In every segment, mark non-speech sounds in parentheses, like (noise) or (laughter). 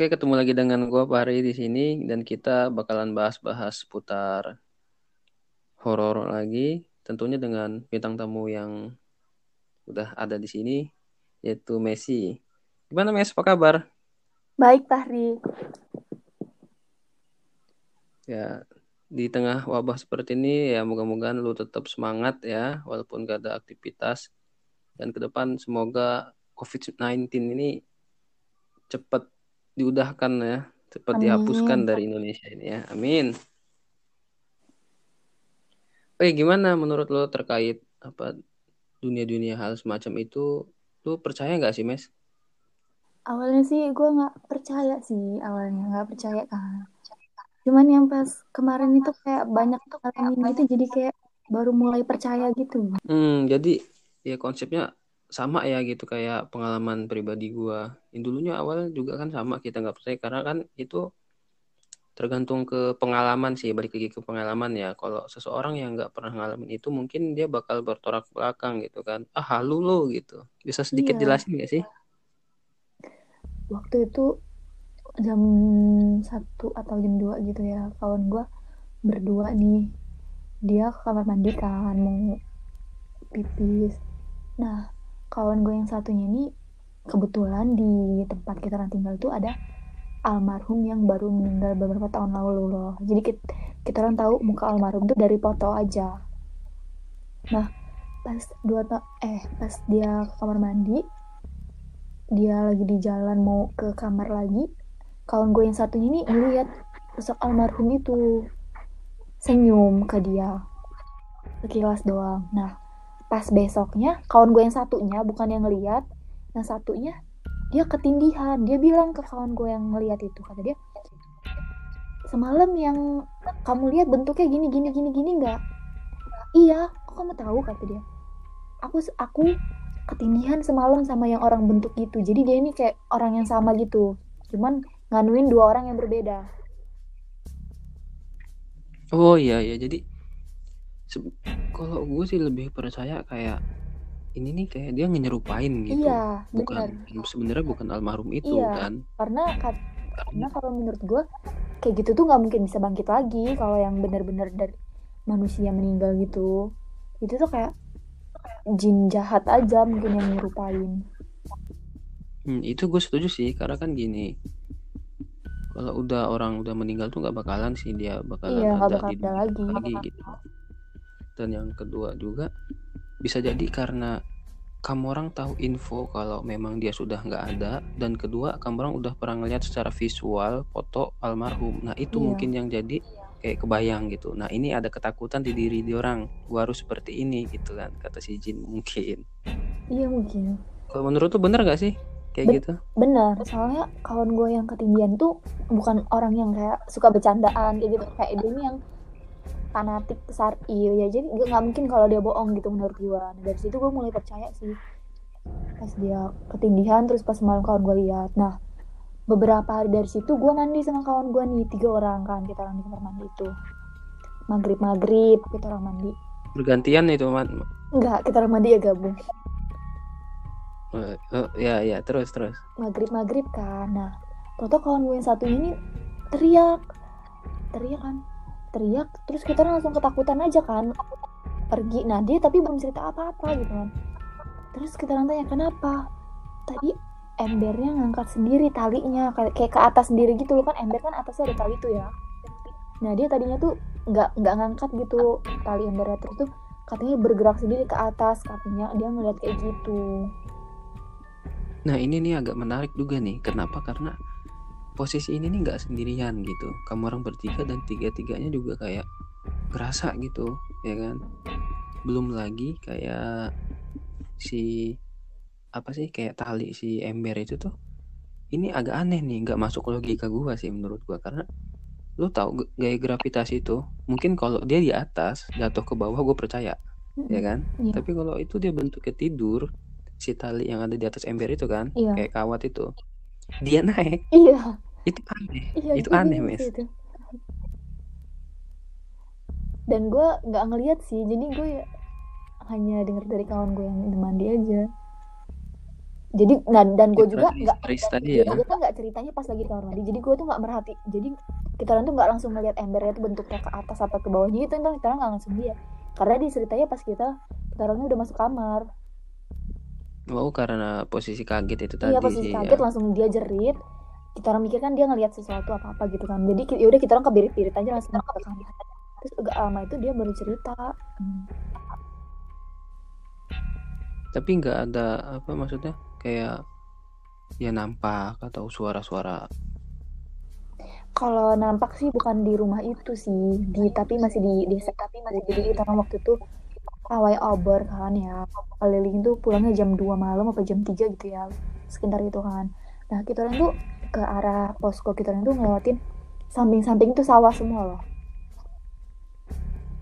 Oke, ketemu lagi dengan gue Pari di sini dan kita bakalan bahas-bahas seputar horor lagi, tentunya dengan bintang tamu yang udah ada di sini yaitu Messi. Gimana Mes? Apa kabar? Baik, Pahri. Ya, di tengah wabah seperti ini ya moga-moga lu tetap semangat ya walaupun gak ada aktivitas dan ke depan semoga COVID-19 ini cepat diudahkan ya, cepat Amin. dihapuskan dari Indonesia ini ya. Amin. Oke, gimana menurut lo terkait apa dunia-dunia hal semacam itu? Lu percaya nggak sih, Mes? Awalnya sih gue nggak percaya sih, awalnya nggak percaya kan. Cuman yang pas kemarin itu kayak banyak ngalamin gitu, jadi kayak baru mulai percaya gitu. Hmm, jadi ya konsepnya sama ya gitu kayak pengalaman pribadi gua. Yang dulunya awal juga kan sama kita nggak percaya karena kan itu tergantung ke pengalaman sih balik lagi ke pengalaman ya kalau seseorang yang nggak pernah ngalamin itu mungkin dia bakal bertolak belakang gitu kan ah halu lo gitu bisa sedikit Iya. jelasin nggak sih Waktu itu jam satu atau jam 2 gitu ya, kawan gue berdua nih. Dia ke kamar mandi kan, mau pipis. Nah, kawan gue yang satunya ini kebetulan di tempat kita orang tinggal tuh ada almarhum yang baru meninggal beberapa tahun lalu loh. Jadi kita, kita orang tahu muka almarhum tuh dari foto aja. Nah, pas dua ta eh pas dia ke kamar mandi, dia lagi di jalan mau ke kamar lagi, kawan gue yang satunya ini ngeliat sosok almarhum itu senyum ke dia sekilas doang. Nah, pas besoknya kawan gue yang satunya bukan yang ngeliat, yang satunya dia ketindihan. Dia bilang ke kawan gue yang ngeliat itu kata dia semalam yang kamu lihat bentuknya gini gini gini gini nggak? Iya kok kamu tahu? kata dia. Aku aku ketindihan semalam sama yang orang bentuk gitu. Jadi dia ini kayak orang yang sama gitu. Cuman nganuin dua orang yang berbeda. Oh iya ya jadi kalau gue sih lebih percaya kayak ini nih kayak dia nyenyerupain gitu. Iya, bukan sebenarnya bukan almarhum itu iya, kan. Karena karena kalau menurut gue kayak gitu tuh nggak mungkin bisa bangkit lagi kalau yang benar-benar dari manusia meninggal gitu. Itu tuh kayak jin jahat aja mungkin yang nyerupain. Hmm, itu gue setuju sih karena kan gini. Kalau udah orang udah meninggal tuh nggak bakalan sih dia bakalan iya, ada, bakal di ada lagi. lagi gitu. Dan yang kedua juga bisa jadi karena kamu orang tahu info kalau memang dia sudah nggak ada dan kedua kamu orang udah pernah ngeliat secara visual foto almarhum. Nah itu Iya. mungkin yang jadi kayak kebayang gitu. Nah ini ada ketakutan di diri di orang gua harus seperti ini gitu kan kata si Jin mungkin. Iya mungkin. Kalau menurut tuh bener gak sih kayak Ben gitu? bener soalnya kawan gue yang ketinggian tuh bukan orang yang kayak suka bercandaan kayak gitu. Kayak dia ini yang fanatik syar'i ya jadi nggak mungkin kalau dia bohong gitu menurut gue nah, dari situ gue mulai percaya sih. Pas dia ketindihan terus pas malam kawan gue lihat. Nah beberapa hari dari situ gue mandi sama kawan gue nih tiga orang kan kita orang di kamar mandi itu. Maghrib maghrib kita orang mandi. Bergantian itu man enggak kita orang mandi ya gabung. Uh, uh, ya ya terus terus. Maghrib maghrib kan. Nah toto kawan gue yang satunya ini teriak. Teriak kan teriak terus kita langsung ketakutan aja kan. Pergi. Nah dia tapi belum cerita apa-apa gitu kan. Terus kita tanya kenapa? Tadi embernya ngangkat sendiri talinya kayak ke atas sendiri gitu loh kan. Ember kan atasnya ada tali tuh ya. Nah dia tadinya tuh nggak nggak ngangkat gitu tali embernya. Terus tuh katanya bergerak sendiri ke atas katanya dia ngeliat kayak gitu. Nah ini nih agak menarik juga nih. Kenapa? Karena posisi ini nih nggak sendirian gitu. Kamu orang bertiga dan tiga tiganya juga kayak kerasa gitu ya kan? Belum lagi kayak si apa sih kayak tali si ember itu tuh ini agak aneh nih nggak masuk logika gua sih menurut gua. Karena lu tahu gaya gravitasi itu mungkin kalau dia di atas jatuh ke bawah gue percaya ya kan? Iya. tapi kalau itu dia bentuknya tidur si tali yang ada di atas ember itu kan Iya. kayak kawat itu dia naik. Iya itu aneh iya itu aneh bingung mes sih itu. dan gue nggak ngeliat sih jadi gue ya hanya dengar dari kawan gue yang di mandi aja. Jadi nah, dan gue juga nggak Iya, ya? gue tuh nggak ceritanya pas lagi di kamar mandi jadi gue tuh nggak merhati jadi kita tuh nggak langsung ngeliat embernya tuh bentuknya ke atas apa ke bawahnya gitu itu kita nggak langsung lihat karena di ceritanya pas kita kita orangnya udah masuk kamar. Oh karena posisi kaget itu tadi iya pas sih kaget ya. langsung dia jerit kita orang mikir kan dia ngelihat sesuatu apa apa gitu kan. Jadi ya udah kita orang kebirit-birit aja langsung ke kamar terus agak lama itu dia baru cerita. Hmm. tapi nggak ada apa maksudnya kayak ya nampak atau suara-suara. Kalau nampak sih bukan di rumah itu sih di tapi masih di desa tapi masih jadi kita orang waktu itu pawai obor kan ya keliling tuh pulangnya jam 2 malam apa jam 3 gitu ya sekitar itu kan. Nah kita orang tuh ke arah posko kita orang tuh ngelewatin samping-samping tuh sawah semua loh.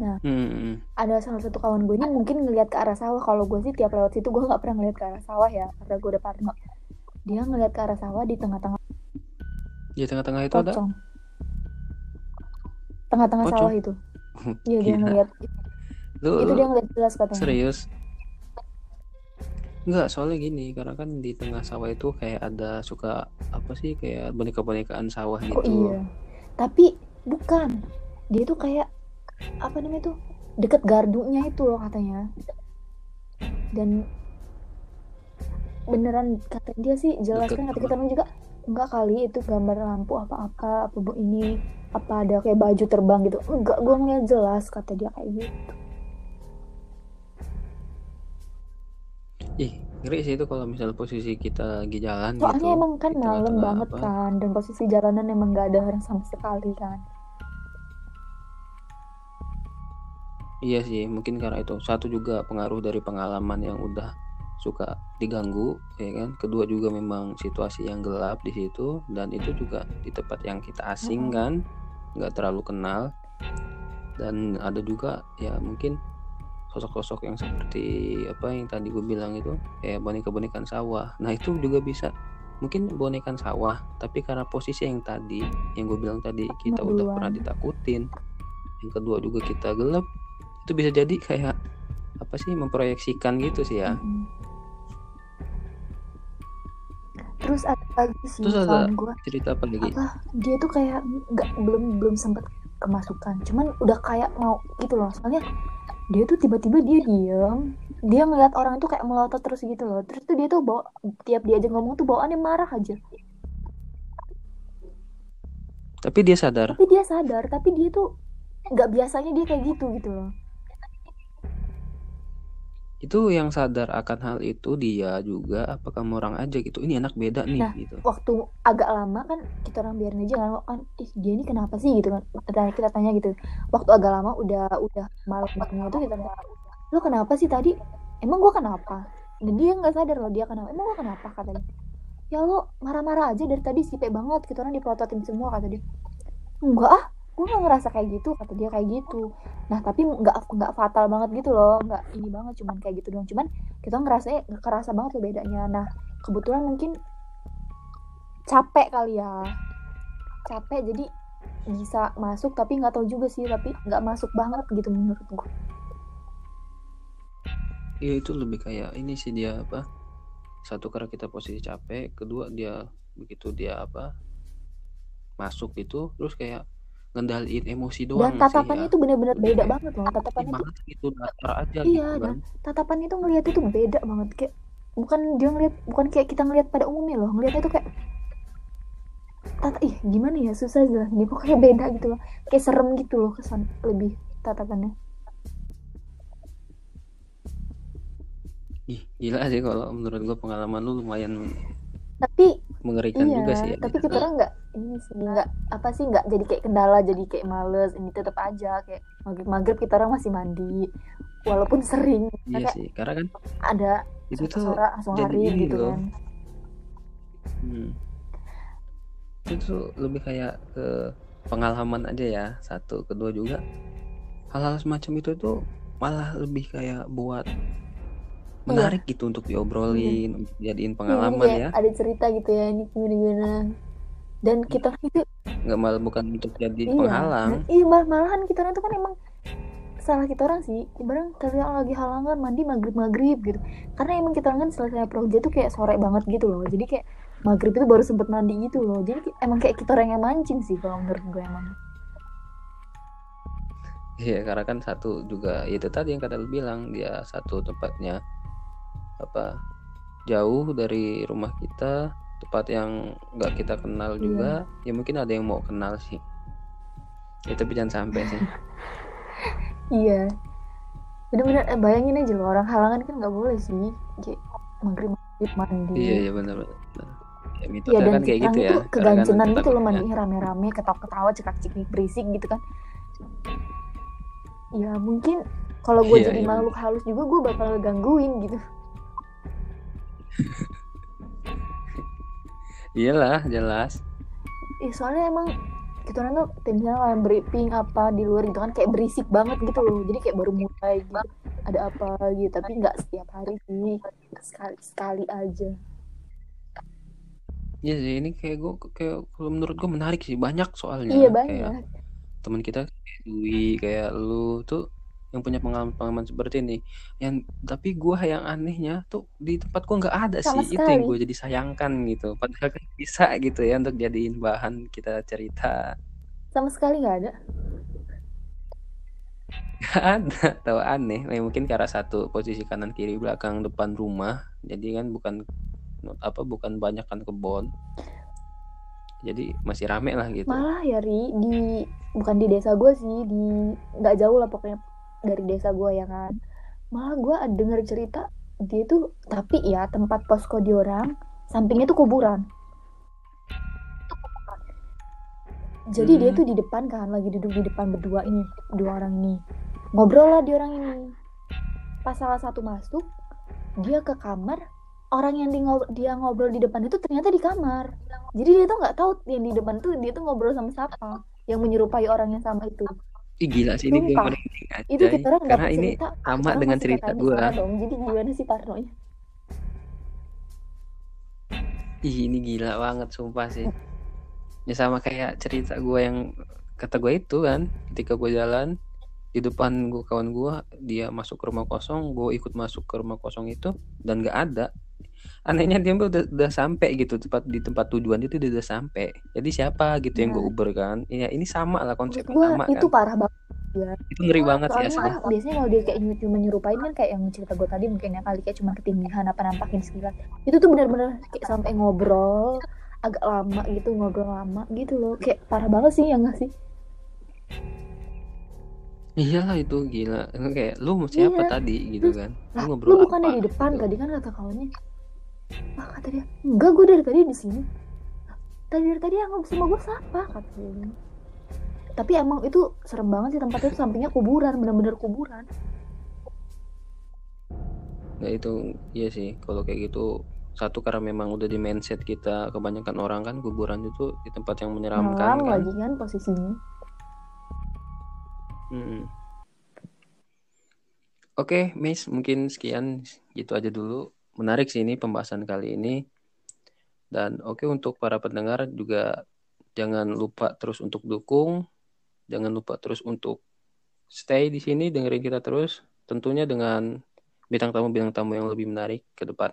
Hmm, ada salah satu kawan gue ini mungkin ngelihat ke arah sawah. Kalau gue sih tiap lewat situ gue nggak pernah ngeliat ke arah sawah ya karena gue udah parno. Dia ngelihat ke arah sawah di tengah-tengah. Di tengah-tengah itu ada? Pocong. Tengah-tengah Pocong? sawah itu. Iya dia ngelihat lu, itu lu dia ngeliat jelas katanya. serius? Enggak, soalnya gini, karena kan di tengah sawah itu kayak ada suka apa sih kayak boneka-bonekaan sawah gitu. oh iya. Tapi bukan. Dia tuh kayak apa namanya tuh deket gardunya itu loh katanya. Dan beneran kata dia sih jelas kan kata kita juga enggak kali itu gambar lampu apa-apa apa bu ini apa ada kayak baju terbang gitu. Enggak gue ngeliat jelas kata dia kayak gitu. Ih, ngeri sih itu kalau misal posisi kita lagi jalan soalnya gitu. emang kan malam banget apa. kan dan posisi jalanan emang nggak ada orang sama sekali kan Iya sih, mungkin karena itu. Satu juga pengaruh dari pengalaman yang udah suka diganggu, ya kan. Kedua juga memang situasi yang gelap di situ dan itu juga di tempat yang kita asing kan, nggak terlalu kenal. Dan ada juga ya mungkin sosok-sosok yang seperti apa yang tadi gue bilang itu kayak boneka-bonekaan sawah. Nah itu juga bisa mungkin bonekan sawah, tapi karena posisi yang tadi yang gue bilang tadi kita udah pernah ditakutin. Yang kedua juga kita gelap, itu bisa jadi kayak apa sih memproyeksikan gitu sih ya. Mm-mm. terus ada lagi sih Terus ada gue cerita apa lagi? apa dia tuh kayak nggak belum belum sempat kemasukan cuman udah kayak mau gitu loh soalnya dia tuh tiba-tiba dia diem. Dia ngeliat orang itu kayak melotot terus gitu loh. Terus tuh dia tuh bawa tiap dia aja ngomong tuh bawaannya marah aja. Tapi dia sadar. tapi dia sadar tapi dia tuh nggak biasanya dia kayak gitu gitu loh Itu yang sadar akan hal itu dia juga apa kamu orang aja? Gitu. Ini anak beda nih Nah, gitu. waktu agak lama kan kita orang biarin aja kan kan ih dia ini kenapa sih? Gitu kan. Kita, kita tanya gitu. Waktu agak lama udah udah malam-malamnya itu kita tanya lo kenapa sih tadi? Emang gua kenapa? Dan dia nggak sadar loh dia kenapa. Emang gua kenapa? katanya. Ya lo marah-marah aja dari tadi sipe banget kita orang dipelototin semua kata dia. Enggak ah gue nggak ngerasa kayak gitu kata dia kayak gitu nah tapi nggak nggak fatal banget gitu loh nggak ini banget cuman kayak gitu doang cuman kita ngerasa kerasa banget loh bedanya nah kebetulan mungkin capek kali ya capek jadi bisa masuk tapi nggak tahu juga sih tapi nggak masuk banget gitu menurut gue Iya itu lebih kayak ini sih dia apa? Satu karena kita posisi capek, kedua dia begitu dia apa? Masuk itu terus kayak ngendaliin emosi doang dan sih tatapannya ya. itu bener-bener Lebih beda kayak banget loh "Ih, tatapannya banget gitu datar aja iya gitu dan kan. tatapannya tuh ngeliat itu beda banget kayak bukan dia ngeliat bukan kayak kita ngeliat pada umumnya loh ngeliatnya tuh kayak tata ih gimana ya susah jelasin pokoknya beda gitu loh kayak serem gitu loh kesan lebih tatapannya Ih, gila sih kalau menurut gua pengalaman lu lumayan tapi mengerikan iya juga sih ya. tapi kita orang nggak ini sih nggak apa sih nggak jadi kayak kendala jadi kayak males ini tetap aja kayak maghrib maghrib kita orang masih mandi walaupun sering Iya kayak sih, karena kan ada itu tuh sore langsung hari gitu loh. kan Hmm. Itu tuh lebih kayak ke pengalaman aja ya. Satu, kedua juga hal-hal semacam itu tuh malah lebih kayak buat menarik gitu untuk diobrolin, untuk jadiin Iya, pengalaman kayak ya. ada cerita gitu ya ini gimana gimana. Dan kita itu Nggak malah bukan untuk jadi iya penghalang. dan- iya mal- malahan kita itu kan emang salah kita orang sih. Ibarat kalian lagi halangan mandi maghrib maghrib gitu. Karena emang kita orang kan selesai proyek tuh kayak sore banget gitu loh. Jadi kayak maghrib itu baru sempet mandi gitu loh. Jadi emang kayak kita orang yang mancing sih kalau menurut gue emang. Iya, karena kan satu juga ya itu tadi yang kata lu bilang dia satu tempatnya apa jauh dari rumah kita, tempat yang nggak kita kenal juga. Ya mungkin ada yang mau kenal sih. Ya tapi jangan sampai sih. (laughs) iya bener-bener eh, bayangin aja loh orang halangan kan nggak boleh sih kayak maghrib maghrib mandi Iya, iya benar benar. Ya Iya mitosnya dan kan kayak gitu ya. kegancenan gitu loh mandinya rame-rame ketawa-ketawa cekak-cekik berisik gitu kan ya mungkin kalau gue Iya, jadi iya, makhluk halus juga gue bakal gangguin gitu Iyalah, jelas. eh soalnya emang kita orang tuh lawan briefing apa di luar gitu kan kayak berisik banget gitu loh. Jadi kayak baru mulai gitu. Ada apa gitu tapi nggak setiap hari sih. Sekali sekali aja. Iya sih, ini kayak gue kayak kalau menurut gue menarik sih. Banyak soalnya. iya Kayak banyak. teman kita kayak Dwi kayak lu tuh yang punya pengalaman-pengalaman seperti ini. Yang tapi gua yang anehnya tuh di tempat gua nggak ada Sama sih. Itu yang sekali. gue jadi sayangkan gitu. Padahal kan bisa gitu ya untuk jadiin bahan kita cerita. Sama sekali nggak ada. Gak ada. Tahu aneh. Nah, mungkin karena satu posisi kanan kiri belakang depan rumah. Jadi kan bukan apa bukan banyak kan kebon. Jadi masih rame lah gitu. Malah ya Ri di bukan di desa gue sih di nggak jauh lah pokoknya dari desa gue ya kan. Malah gue denger cerita dia tuh tapi ya tempat posko di orang sampingnya tuh kuburan. Jadi dia Hmm. tuh di depan kan lagi duduk di depan berdua ini dua orang ini. Ngobrol lah di orang ini. Pas salah satu masuk dia ke kamar orang yang di dia ngobrol di depan itu ternyata di kamar. Jadi dia tuh nggak tahu yang di depan tuh dia tuh ngobrol sama siapa yang menyerupai orang yang sama itu Ih gila sih ini gue Sumpah. merinding aja itu kita orang karena ini cerita. sama dengan cerita sana dong. Jadi gimana sih parnonya? Ih ini gila banget sumpah sih. Ya sama kayak cerita gue yang kata gue itu kan Ketika gue jalan di depan gue kawan gue dia masuk ke rumah kosong gue ikut masuk ke rumah kosong itu dan gak ada anehnya dia udah, udah sampai gitu tempat di tempat tujuan itu dia udah sampai. Jadi siapa gitu yang gue Nah. uber kan? Ya ini sama lah konsepnya gue sama itu kan? parah banget ya itu ngeri banget sih asli. biasanya kalau dia kayak cuma nyerupain kan kayak yang cerita gue tadi mungkin ya kali kayak cuma ketindihan apa nampakin sekilas. Itu tuh benar-benar kayak sampai ngobrol agak lama gitu ngobrol lama gitu loh. Kayak parah banget sih ya nggak sih? Iyalah itu gila. Kayak lu mau siapa Iya. tadi? gitu kan. Lu lu bukannya apa? di depan gitu. tadi kan kata kawannya ah kata dia enggak gue dari tadi di sini "Lah, tadi dari tadi yang ngobrol sama gue siapa kata dia tapi emang itu serem banget sih tempatnya tuh sampingnya kuburan bener-bener kuburan Nah itu iya sih kalau kayak gitu satu karena memang udah di mindset kita kebanyakan orang kan kuburan itu di tempat yang menyeramkan malam kan. lagi kan posisinya Mm-mm. Oke, Miss, mungkin sekian gitu aja dulu. Menarik sih ini pembahasan kali ini. Dan oke untuk para pendengar juga jangan lupa terus untuk dukung, jangan lupa terus untuk stay di sini dengerin kita terus, tentunya dengan bintang tamu-bintang tamu yang lebih menarik ke depan.